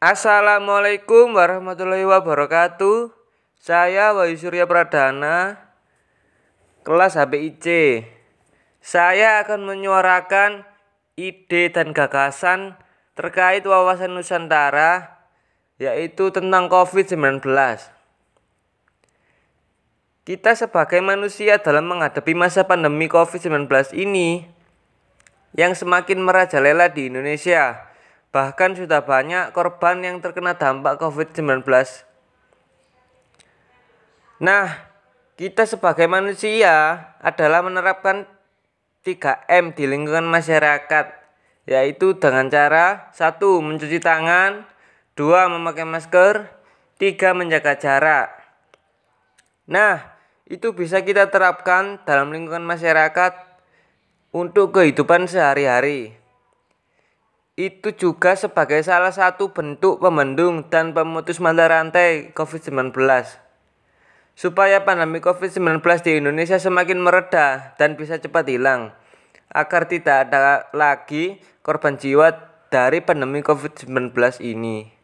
Assalamualaikum warahmatullahi wabarakatuh. Saya Wahyu Surya Pradana, kelas HPIC. Saya akan menyuarakan ide dan gagasan terkait wawasan Nusantara, yaitu tentang COVID-19. Kita sebagai manusia dalam menghadapi masa pandemi COVID-19 ini yang semakin merajalela di Indonesia Bahkan sudah banyak korban yang terkena dampak COVID-19. Nah, kita sebagai manusia adalah menerapkan 3M di lingkungan masyarakat, yaitu dengan cara satu mencuci tangan, dua memakai masker, tiga menjaga jarak. Nah, itu bisa kita terapkan dalam lingkungan masyarakat untuk kehidupan sehari-hari itu juga sebagai salah satu bentuk pembendung dan pemutus mata rantai COVID-19. Supaya pandemi COVID-19 di Indonesia semakin mereda dan bisa cepat hilang, agar tidak ada lagi korban jiwa dari pandemi COVID-19 ini.